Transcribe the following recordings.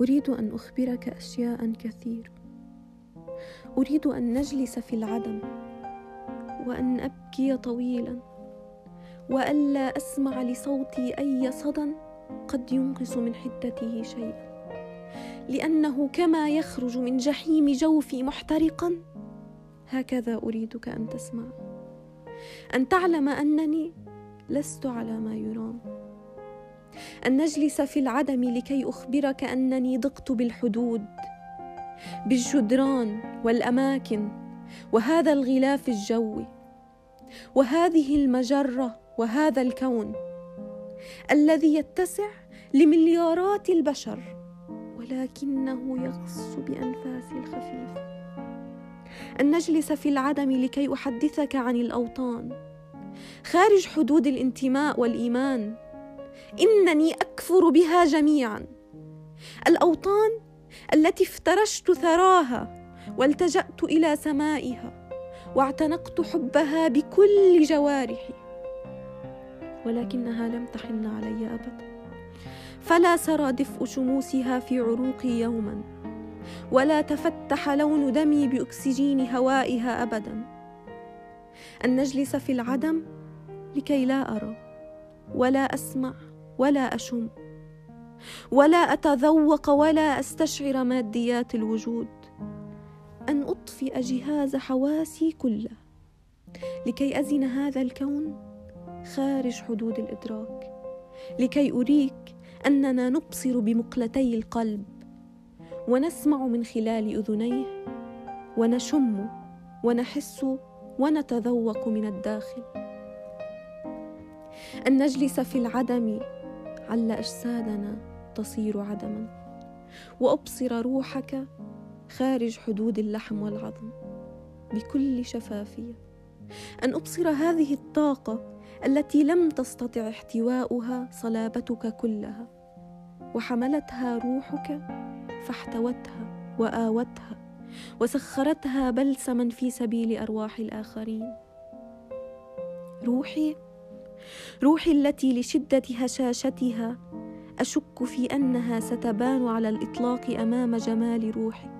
أريد أن أخبرك أشياء كثير. أريد أن نجلس في العدم وأن أبكي طويلا وألا أسمع لصوتي أي صدى قد ينقص من حدته شيئا. لأنه كما يخرج من جحيم جوفي محترقا هكذا أريدك أن تسمع. أن تعلم أنني لست على ما يرام. أن نجلس في العدم لكي أخبرك أنني ضقت بالحدود بالجدران والأماكن وهذا الغلاف الجوي وهذه المجرة وهذا الكون الذي يتسع لمليارات البشر ولكنه يغص بأنفاسي الخفيفه أن نجلس في العدم لكي أحدثك عن الأوطان خارج حدود الانتماء والإيمان. إنني أكفر بها جميعا. الأوطان التي افترشت ثراها والتجأت إلى سمائها واعتنقت حبها بكل جوارحي. ولكنها لم تحن علي ابدا. فلا سرى دفء شموسها في عروقي يوما. ولا تفتح لون دمي بأكسجين هوائها ابدا. أن نجلس في العدم لكي لا أرى ولا أسمع. ولا أشم ولا أتذوق ولا أستشعر ماديات الوجود أن أطفئ جهاز حواسي كله لكي أزن هذا الكون خارج حدود الإدراك لكي أريك أننا نبصر بمقلتي القلب ونسمع من خلال أذنيه ونشم ونحس ونتذوق من الداخل. أن نجلس في العدم عل اجسادنا تصير عدما. وأبصر روحك خارج حدود اللحم والعظم بكل شفافية. أن أبصر هذه الطاقة التي لم تستطع احتواؤها صلابتك كلها. وحملتها روحك فاحتوتها وآوتها. وسخرتها بلسما في سبيل أرواح الآخرين. روحي روحي التي لشدة هشاشتها أشك في أنها ستبان على الإطلاق أمام جمال روحك.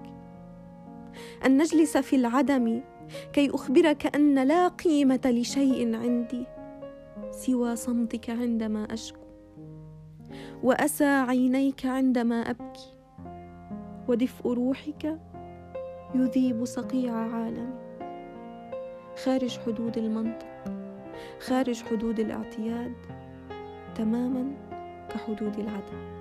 أن نجلس في العدم كي أخبرك أن لا قيمة لشيء عندي سوى صمتك عندما أشكو وأسى عينيك عندما أبكي. ودفء روحك يذيب صقيع عالمي خارج حدود المنطق. خارج حدود الاعتياد تماما كحدود العدم.